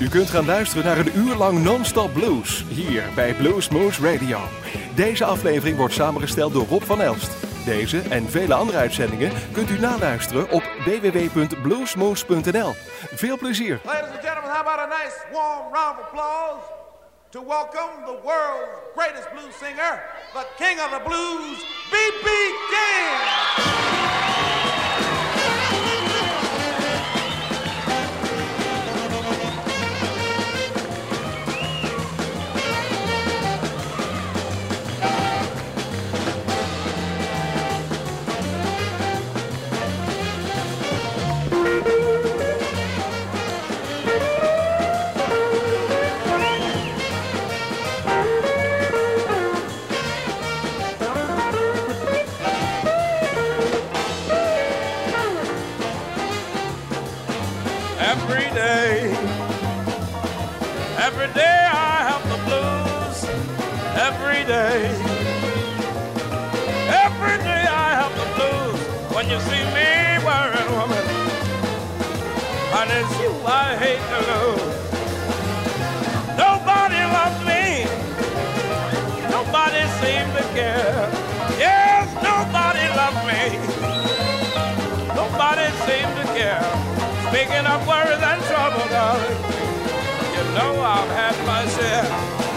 U kunt gaan luisteren naar een uur lang non-stop blues hier bij Blues Moose Radio. Deze aflevering wordt samengesteld door Rob van Elst. Deze en vele andere uitzendingen kunt u naluisteren op www.bluesmoose.nl. Veel plezier. Ladies and gentlemen, how about a nice warm round of applause to welcome the world's greatest blues singer, the king of the blues, B.B. King. I hate to lose. Nobody loves me. Nobody seems to care. Yes, nobody loves me. Nobody seems to care. Speaking of worries and trouble, darling, you know I've had my share.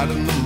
Walk you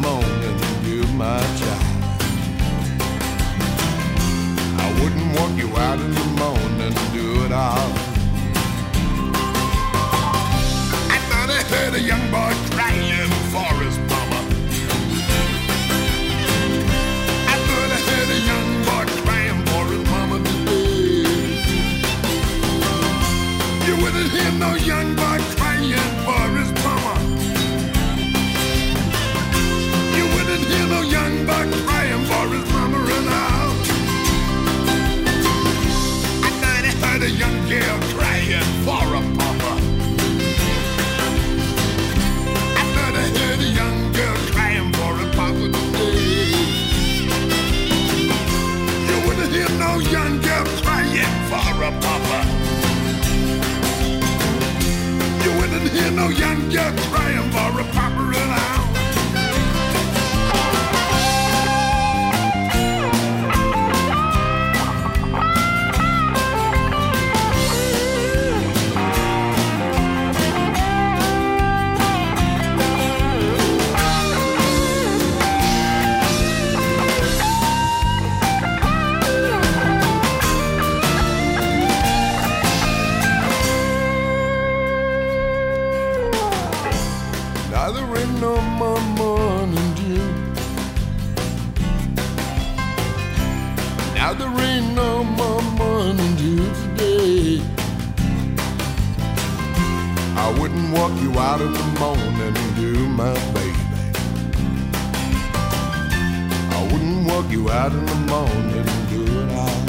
you out in the morning, do it all.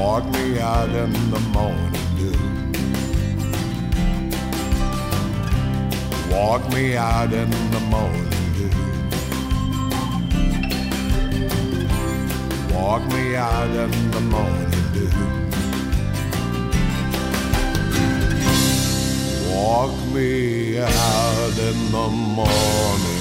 Walk me out in the morning, do. Walk me out in the morning dew. Walk me out in the morning dew. Walk me out in the morning.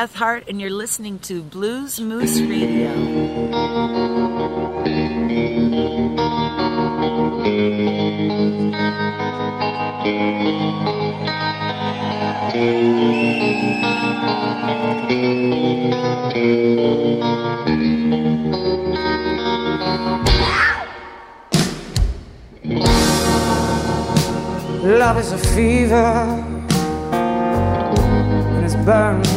Beth Hart, and you're listening to Blues Moose Radio. Love is a fever and it's burning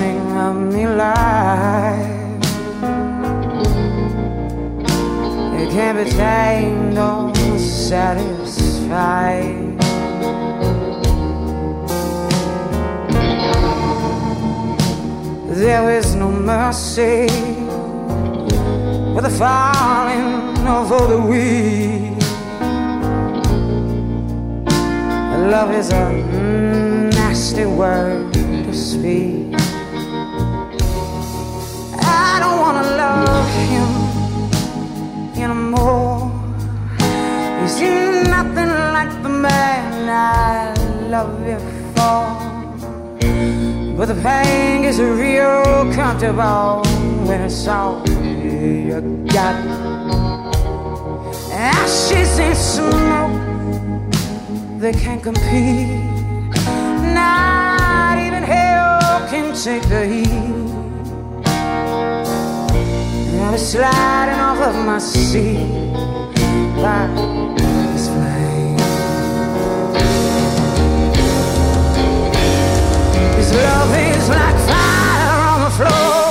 Can't be tamed satisfied. There is no mercy for the falling of all the weak. Love is a nasty word to speak. I don't wanna love him anymore. He's nothing like the man I love you for. But the pain is real comfortable when it's all you got. Ashes and smoke they can't compete. Not even hell can take the heat. I'm sliding off of my seat by this flame. This love is like fire on the floor.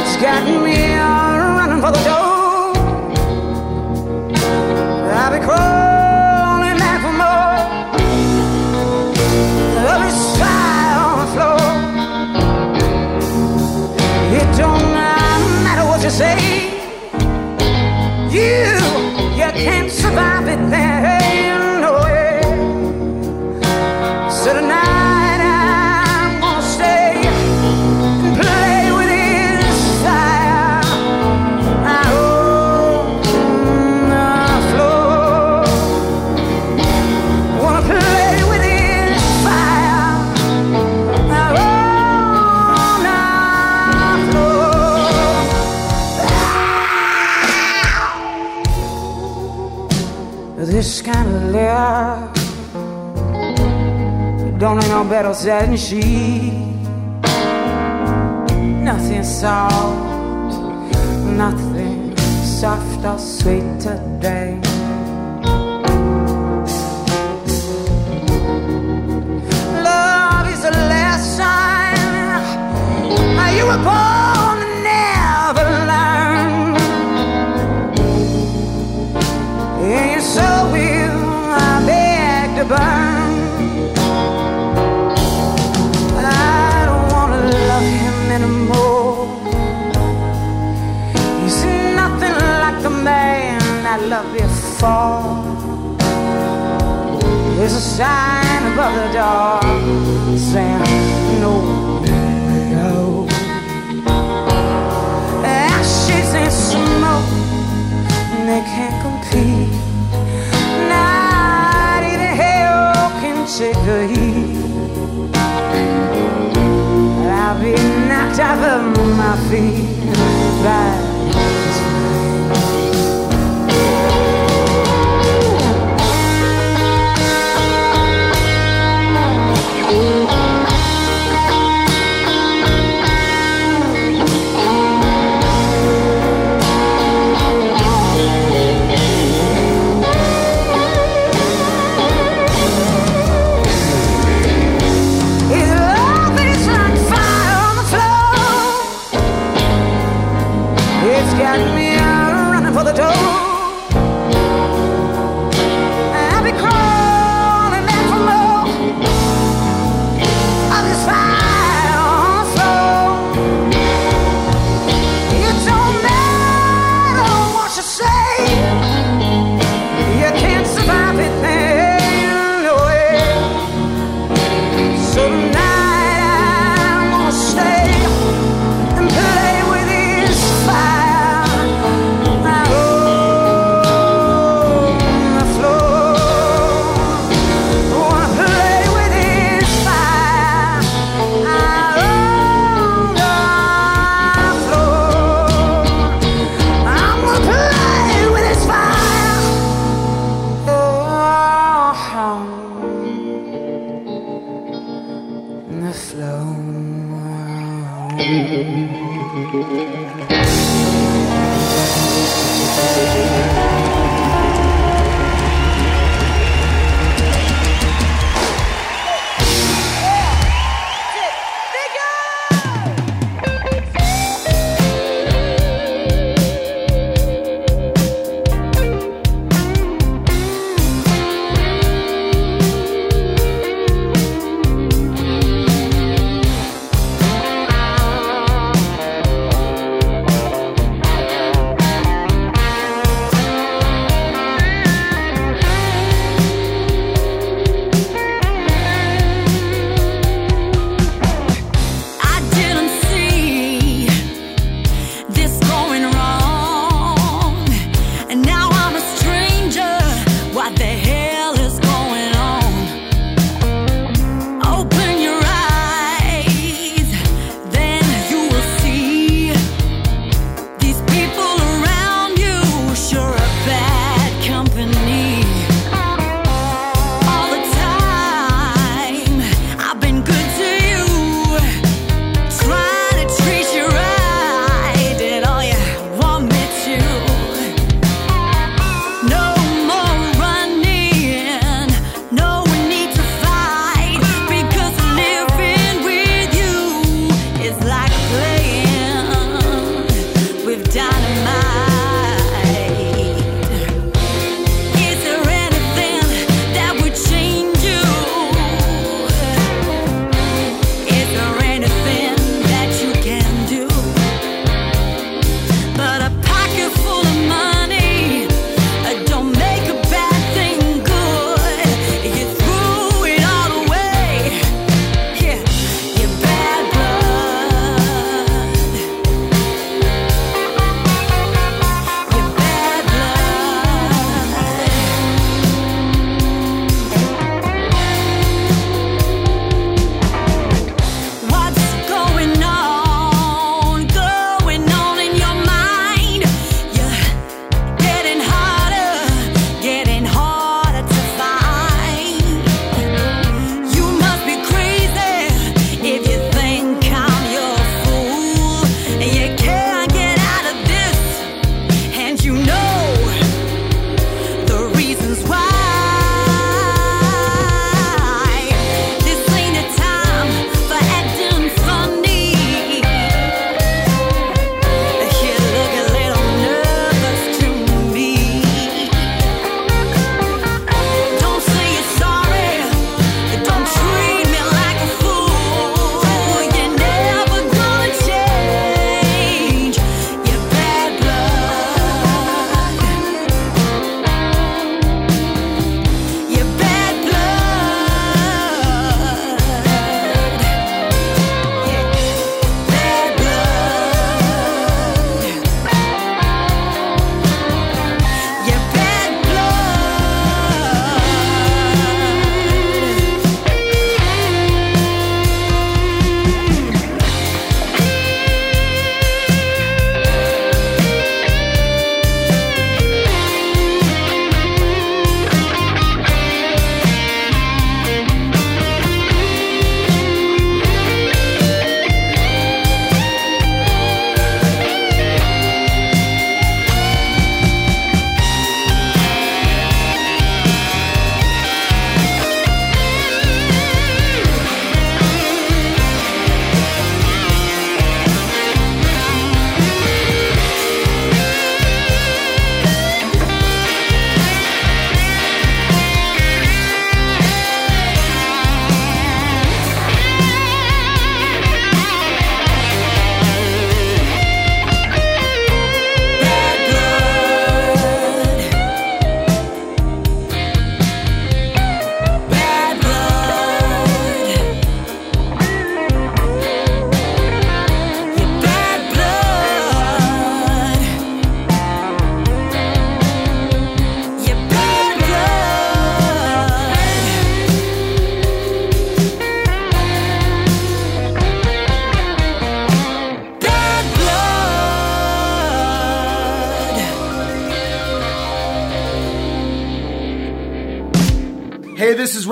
It's got me This kind of love don't ain't no better than she. Nothing soft, nothing soft or sweet today. There's a sign above the door saying no out. Ashes and smoke, they can't compete. Not even hell can take the heat. I'll be knocked off of my feet by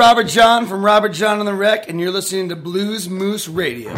Robert Jon from Robert Jon on the Wreck, and you're listening to Blues Moose Radio.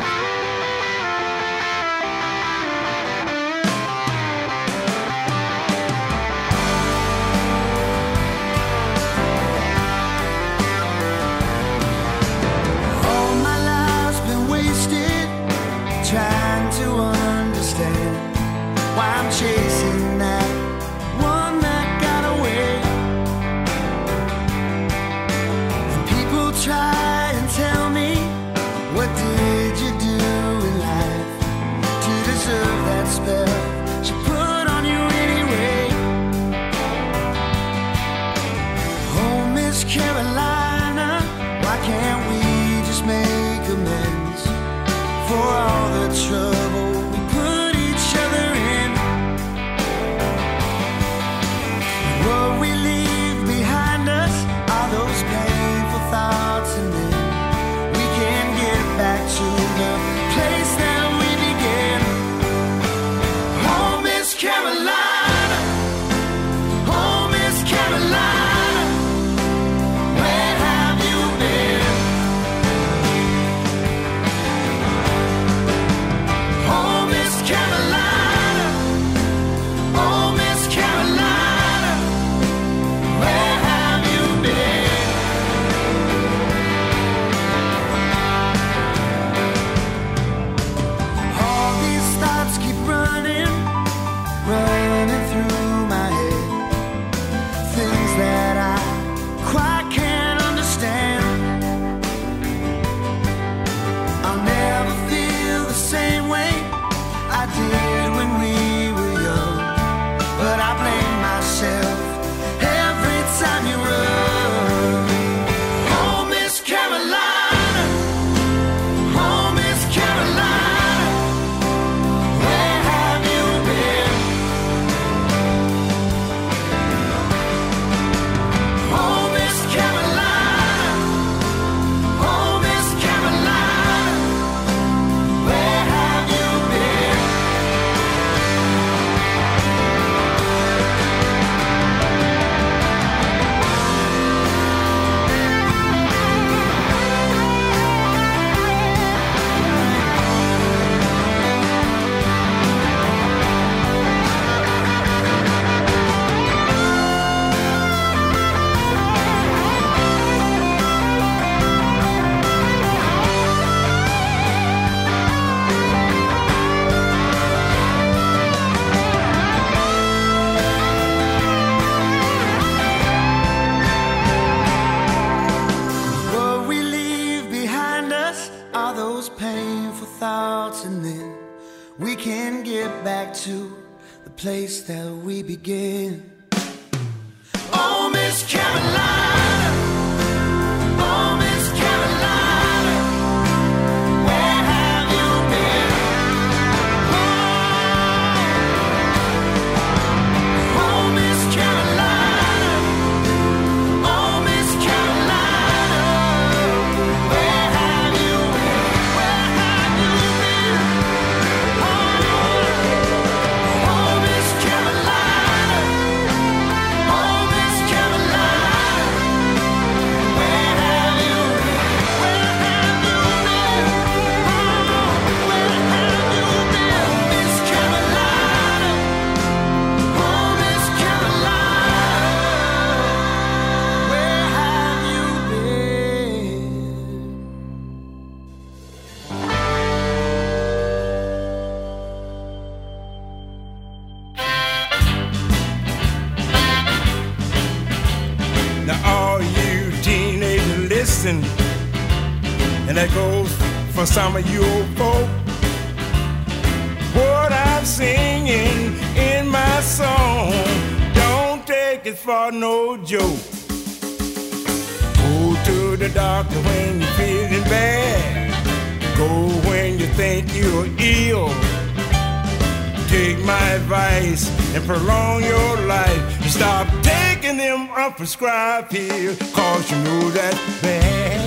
Unprescribed pills, cause you know that's bad.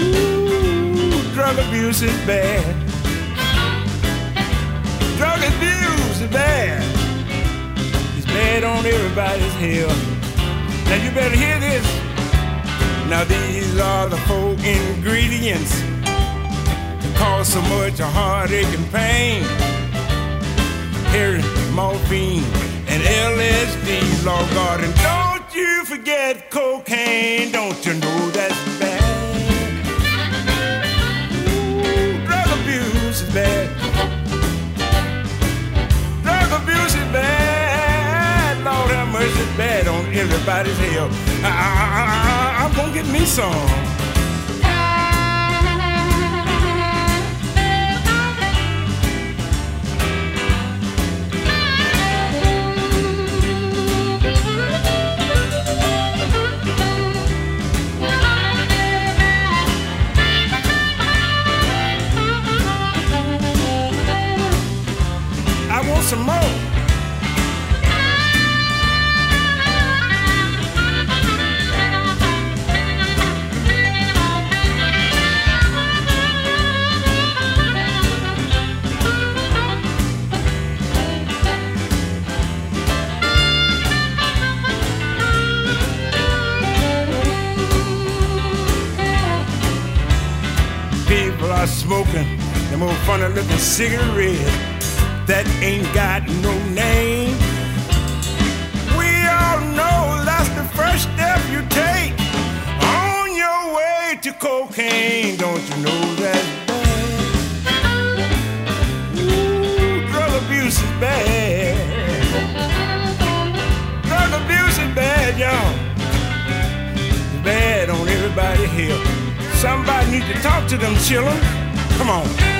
Ooh, drug abuse is bad. Drug abuse is bad. It's bad on everybody's health. Now you better hear this. Now these are the four ingredients that cause so much heartache and pain. Me some. Looking cigarettes that ain't got no name. We all know that's the first step you take on your way to cocaine. Don't you know that's bad? Ooh, drug abuse is bad. Drug abuse is bad, y'all. Bad on everybody here. Somebody need to talk to them children. Come on.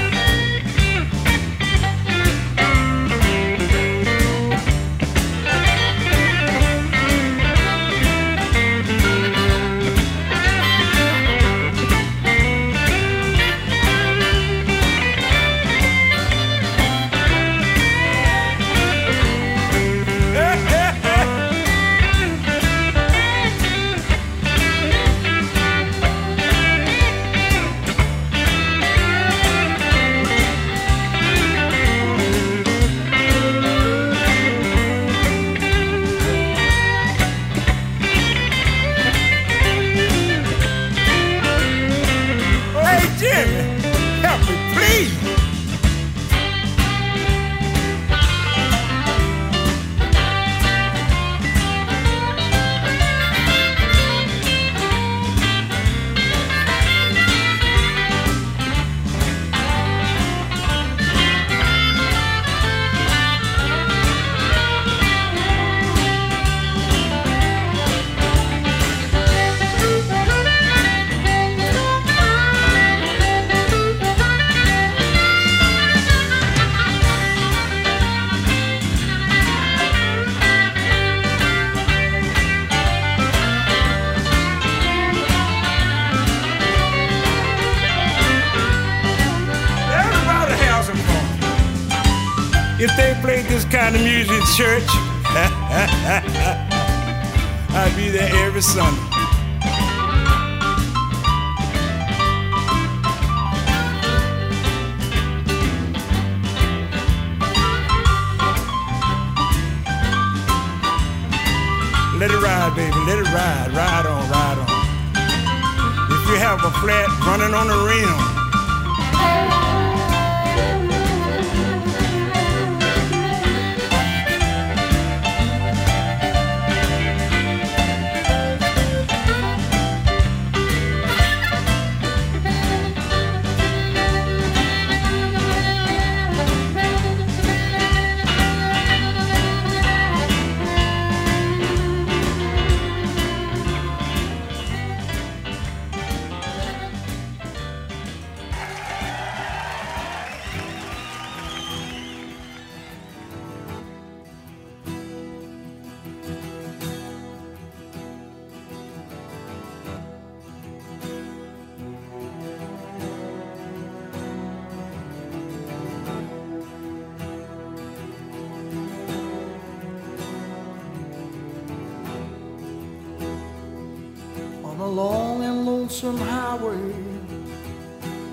Lonesome highway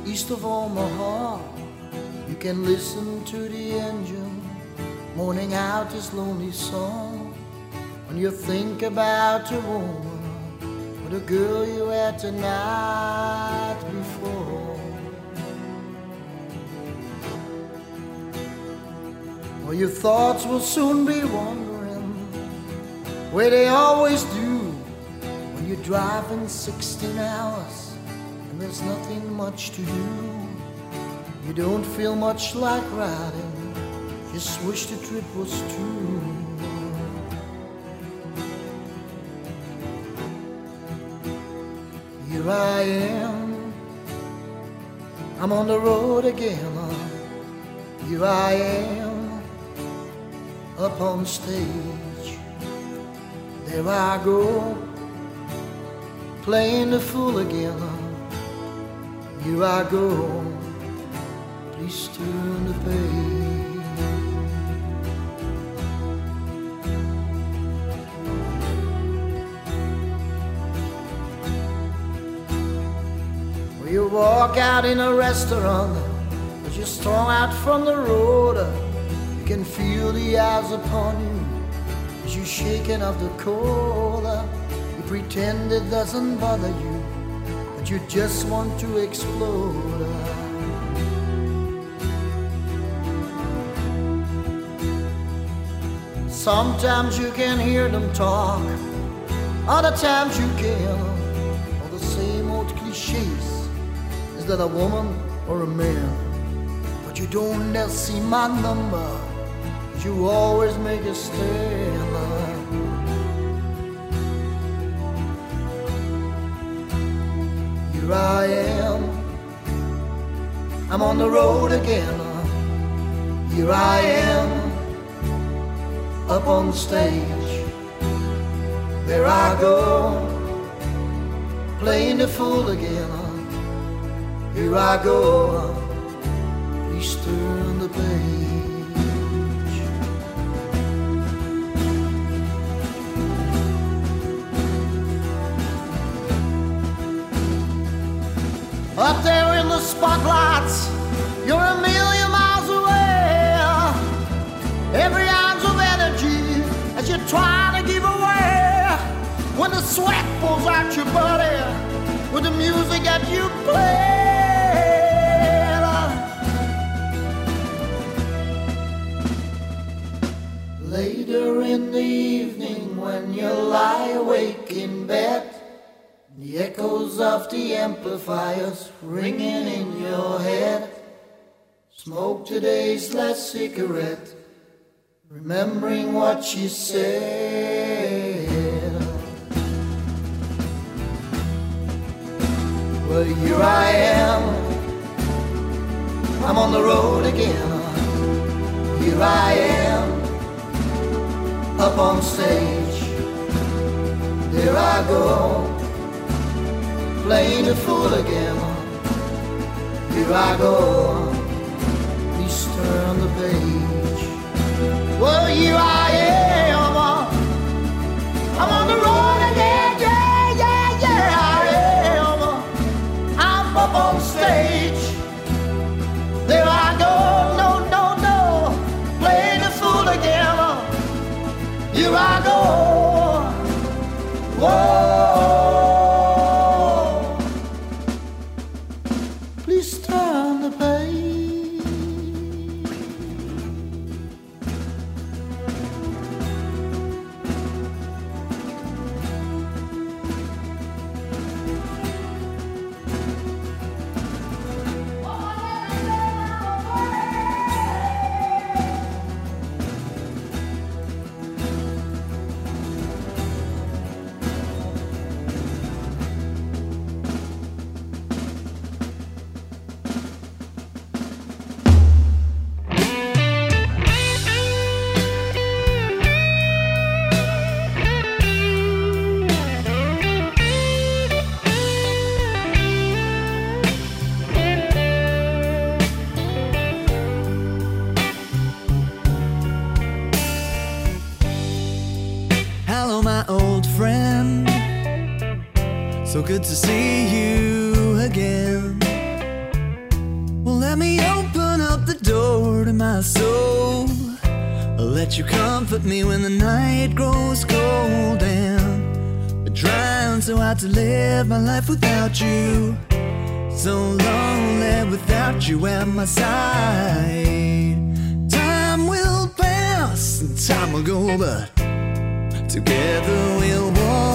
east of Omaha, you can listen to the engine mourning out his lonely song. When you think about your woman or the girl you had the night before. Well, your thoughts will soon be wandering where they always do you're driving 16 hours and there's nothing much to do. You don't feel much like riding, just wish the trip was true. Here I am, I'm on the road again. Here I am, up on stage. There I go, playing the fool again. Here I go, please turn the page. Well, you walk out in a restaurant, as you're strung out from the road. You can feel the eyes upon you as you're shaking off the cold. Pretend it doesn't bother you, but you just want to explode. Sometimes you can hear them talk, other times you can. All the same old cliches is that a woman or a man? But you don't ever see my number, you always make a stand. Here I am, I'm on the road again. Here I am, up on the stage. There I go, playing the fool again. Here I go, please turn the page. There in the spotlights, you're a million miles away. Every ounce of energy as you're trying to give away. When the sweat pulls out your body with the music that you play. Later in the evening, when you lie awake in bed, the echoes of the amplifiers ringing in your head. Smoke today's last cigarette, remembering what she said. Well, here I am, I'm on the road again. Here I am, up on stage. There I go playing the fool again. Here I go, please turn the page. Well, here I am. I'm on the road to live my life without you. So lonely without you at my side. Time will pass and time will go, but Together we'll walk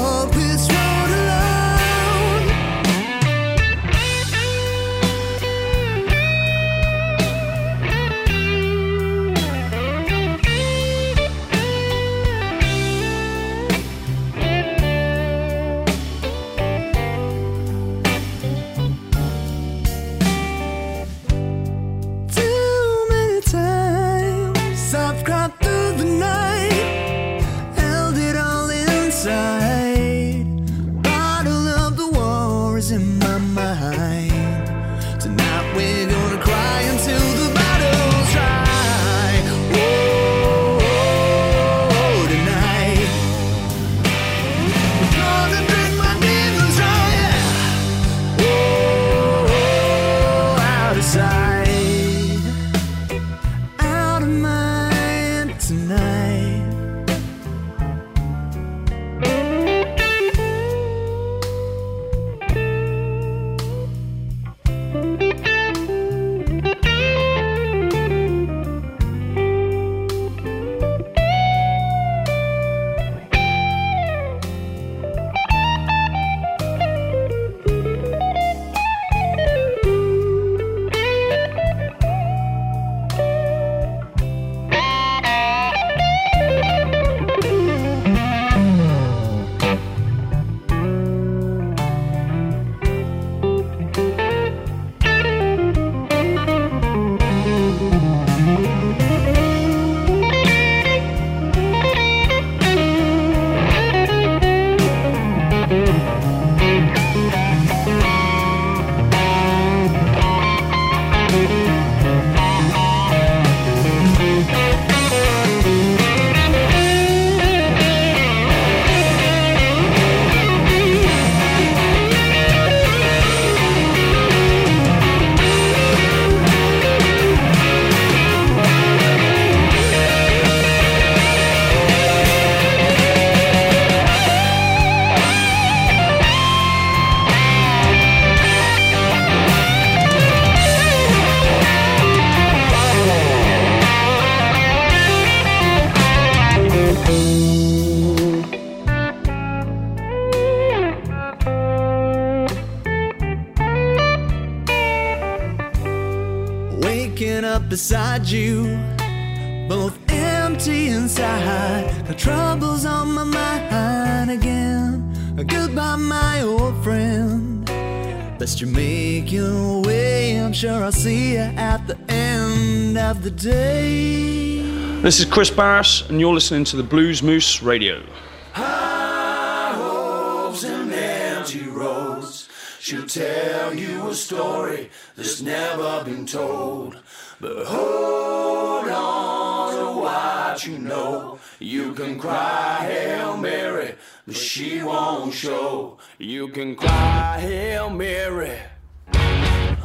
This is Kris Barras, and you're listening to the Blues Moose Radio. High hopes and empty roads. Tell you a story that's never been told. But hold on a what you know. You can cry Hail Mary, but she won't show. You can cry Hail Mary,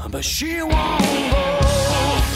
but she won't go.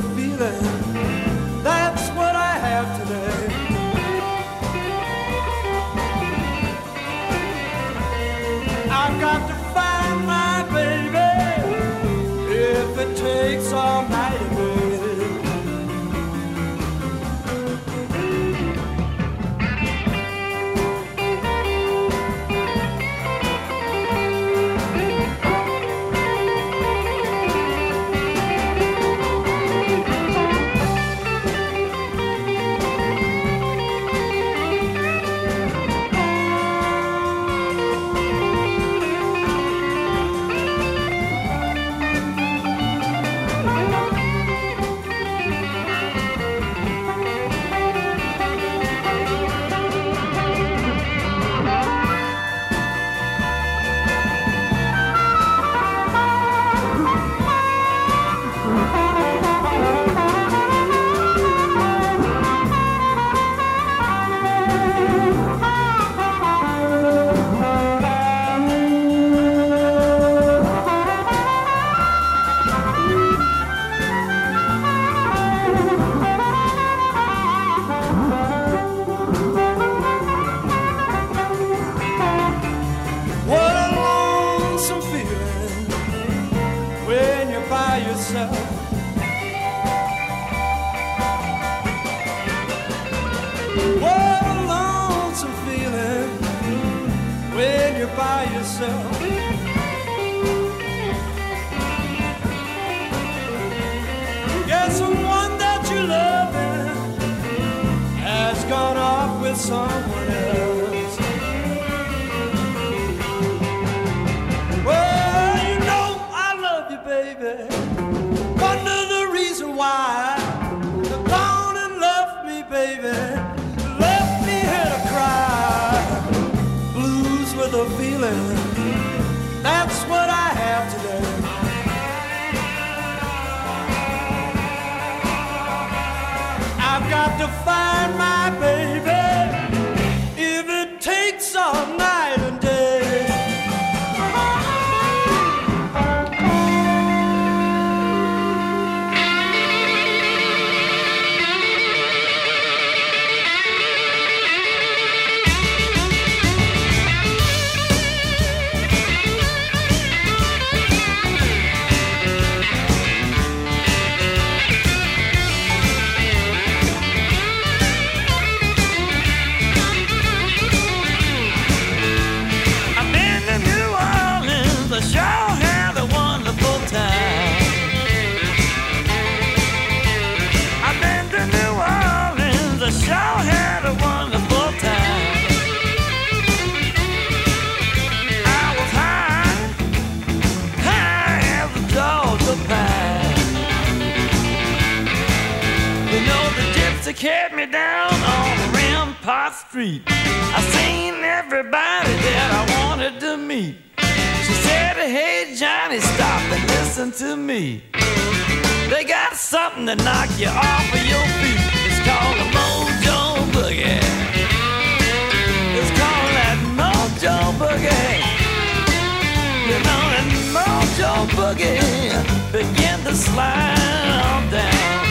feeling. street. I seen everybody that I wanted to meet. She said, Hey, Johnny, stop and listen to me. They got something to knock you off of your feet. It's called a mojo boogie. It's called that mojo boogie. You know that mojo boogie. Begin to slide on down.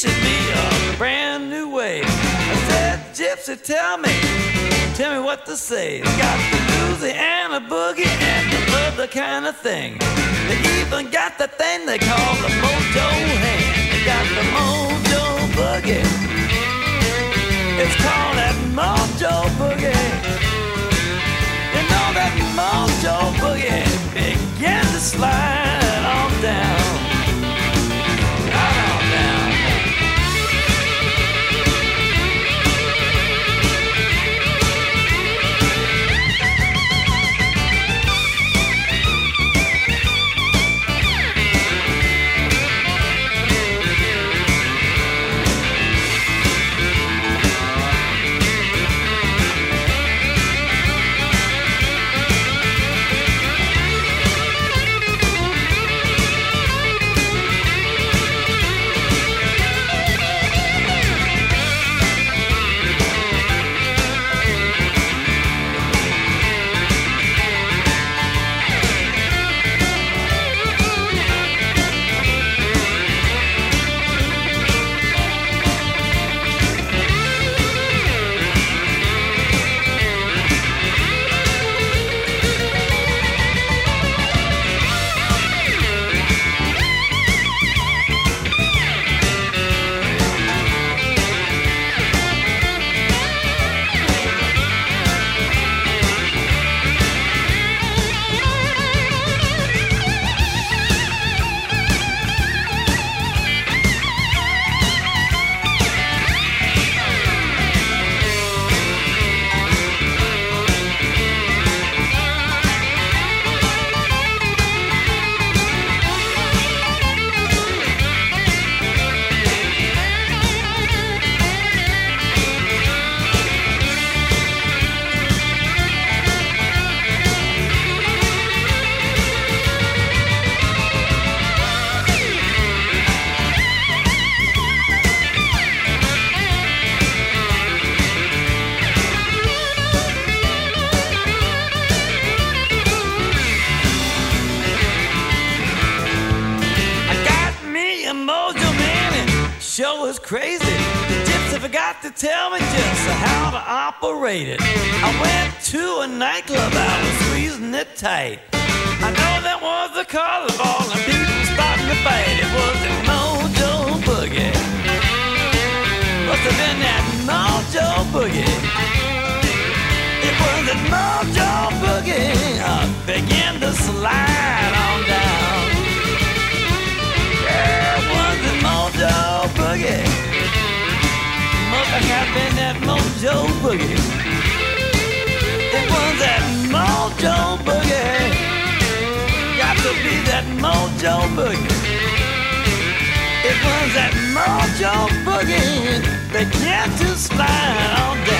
teaching me a brand new way. I said, Gypsy, tell me, tell me what to say. It's got the bluesy and a boogie and the other kind of thing. They even got the thing they call the mojo hand. They got the mojo boogie. It's called that mojo boogie. You know that mojo boogie began to slide on down. It. I went to a nightclub, I was squeezing it tight. I know that was the color ball and people starting to fight. It was the mojo boogie. Must have been that mojo boogie. It was the mojo boogie. I began to slide on down. Yeah, it was the mojo boogie. Must have been that mojo boogie. It was that mojo boogie. Got to be that mojo boogie. It was that mojo boogie. To slide on down.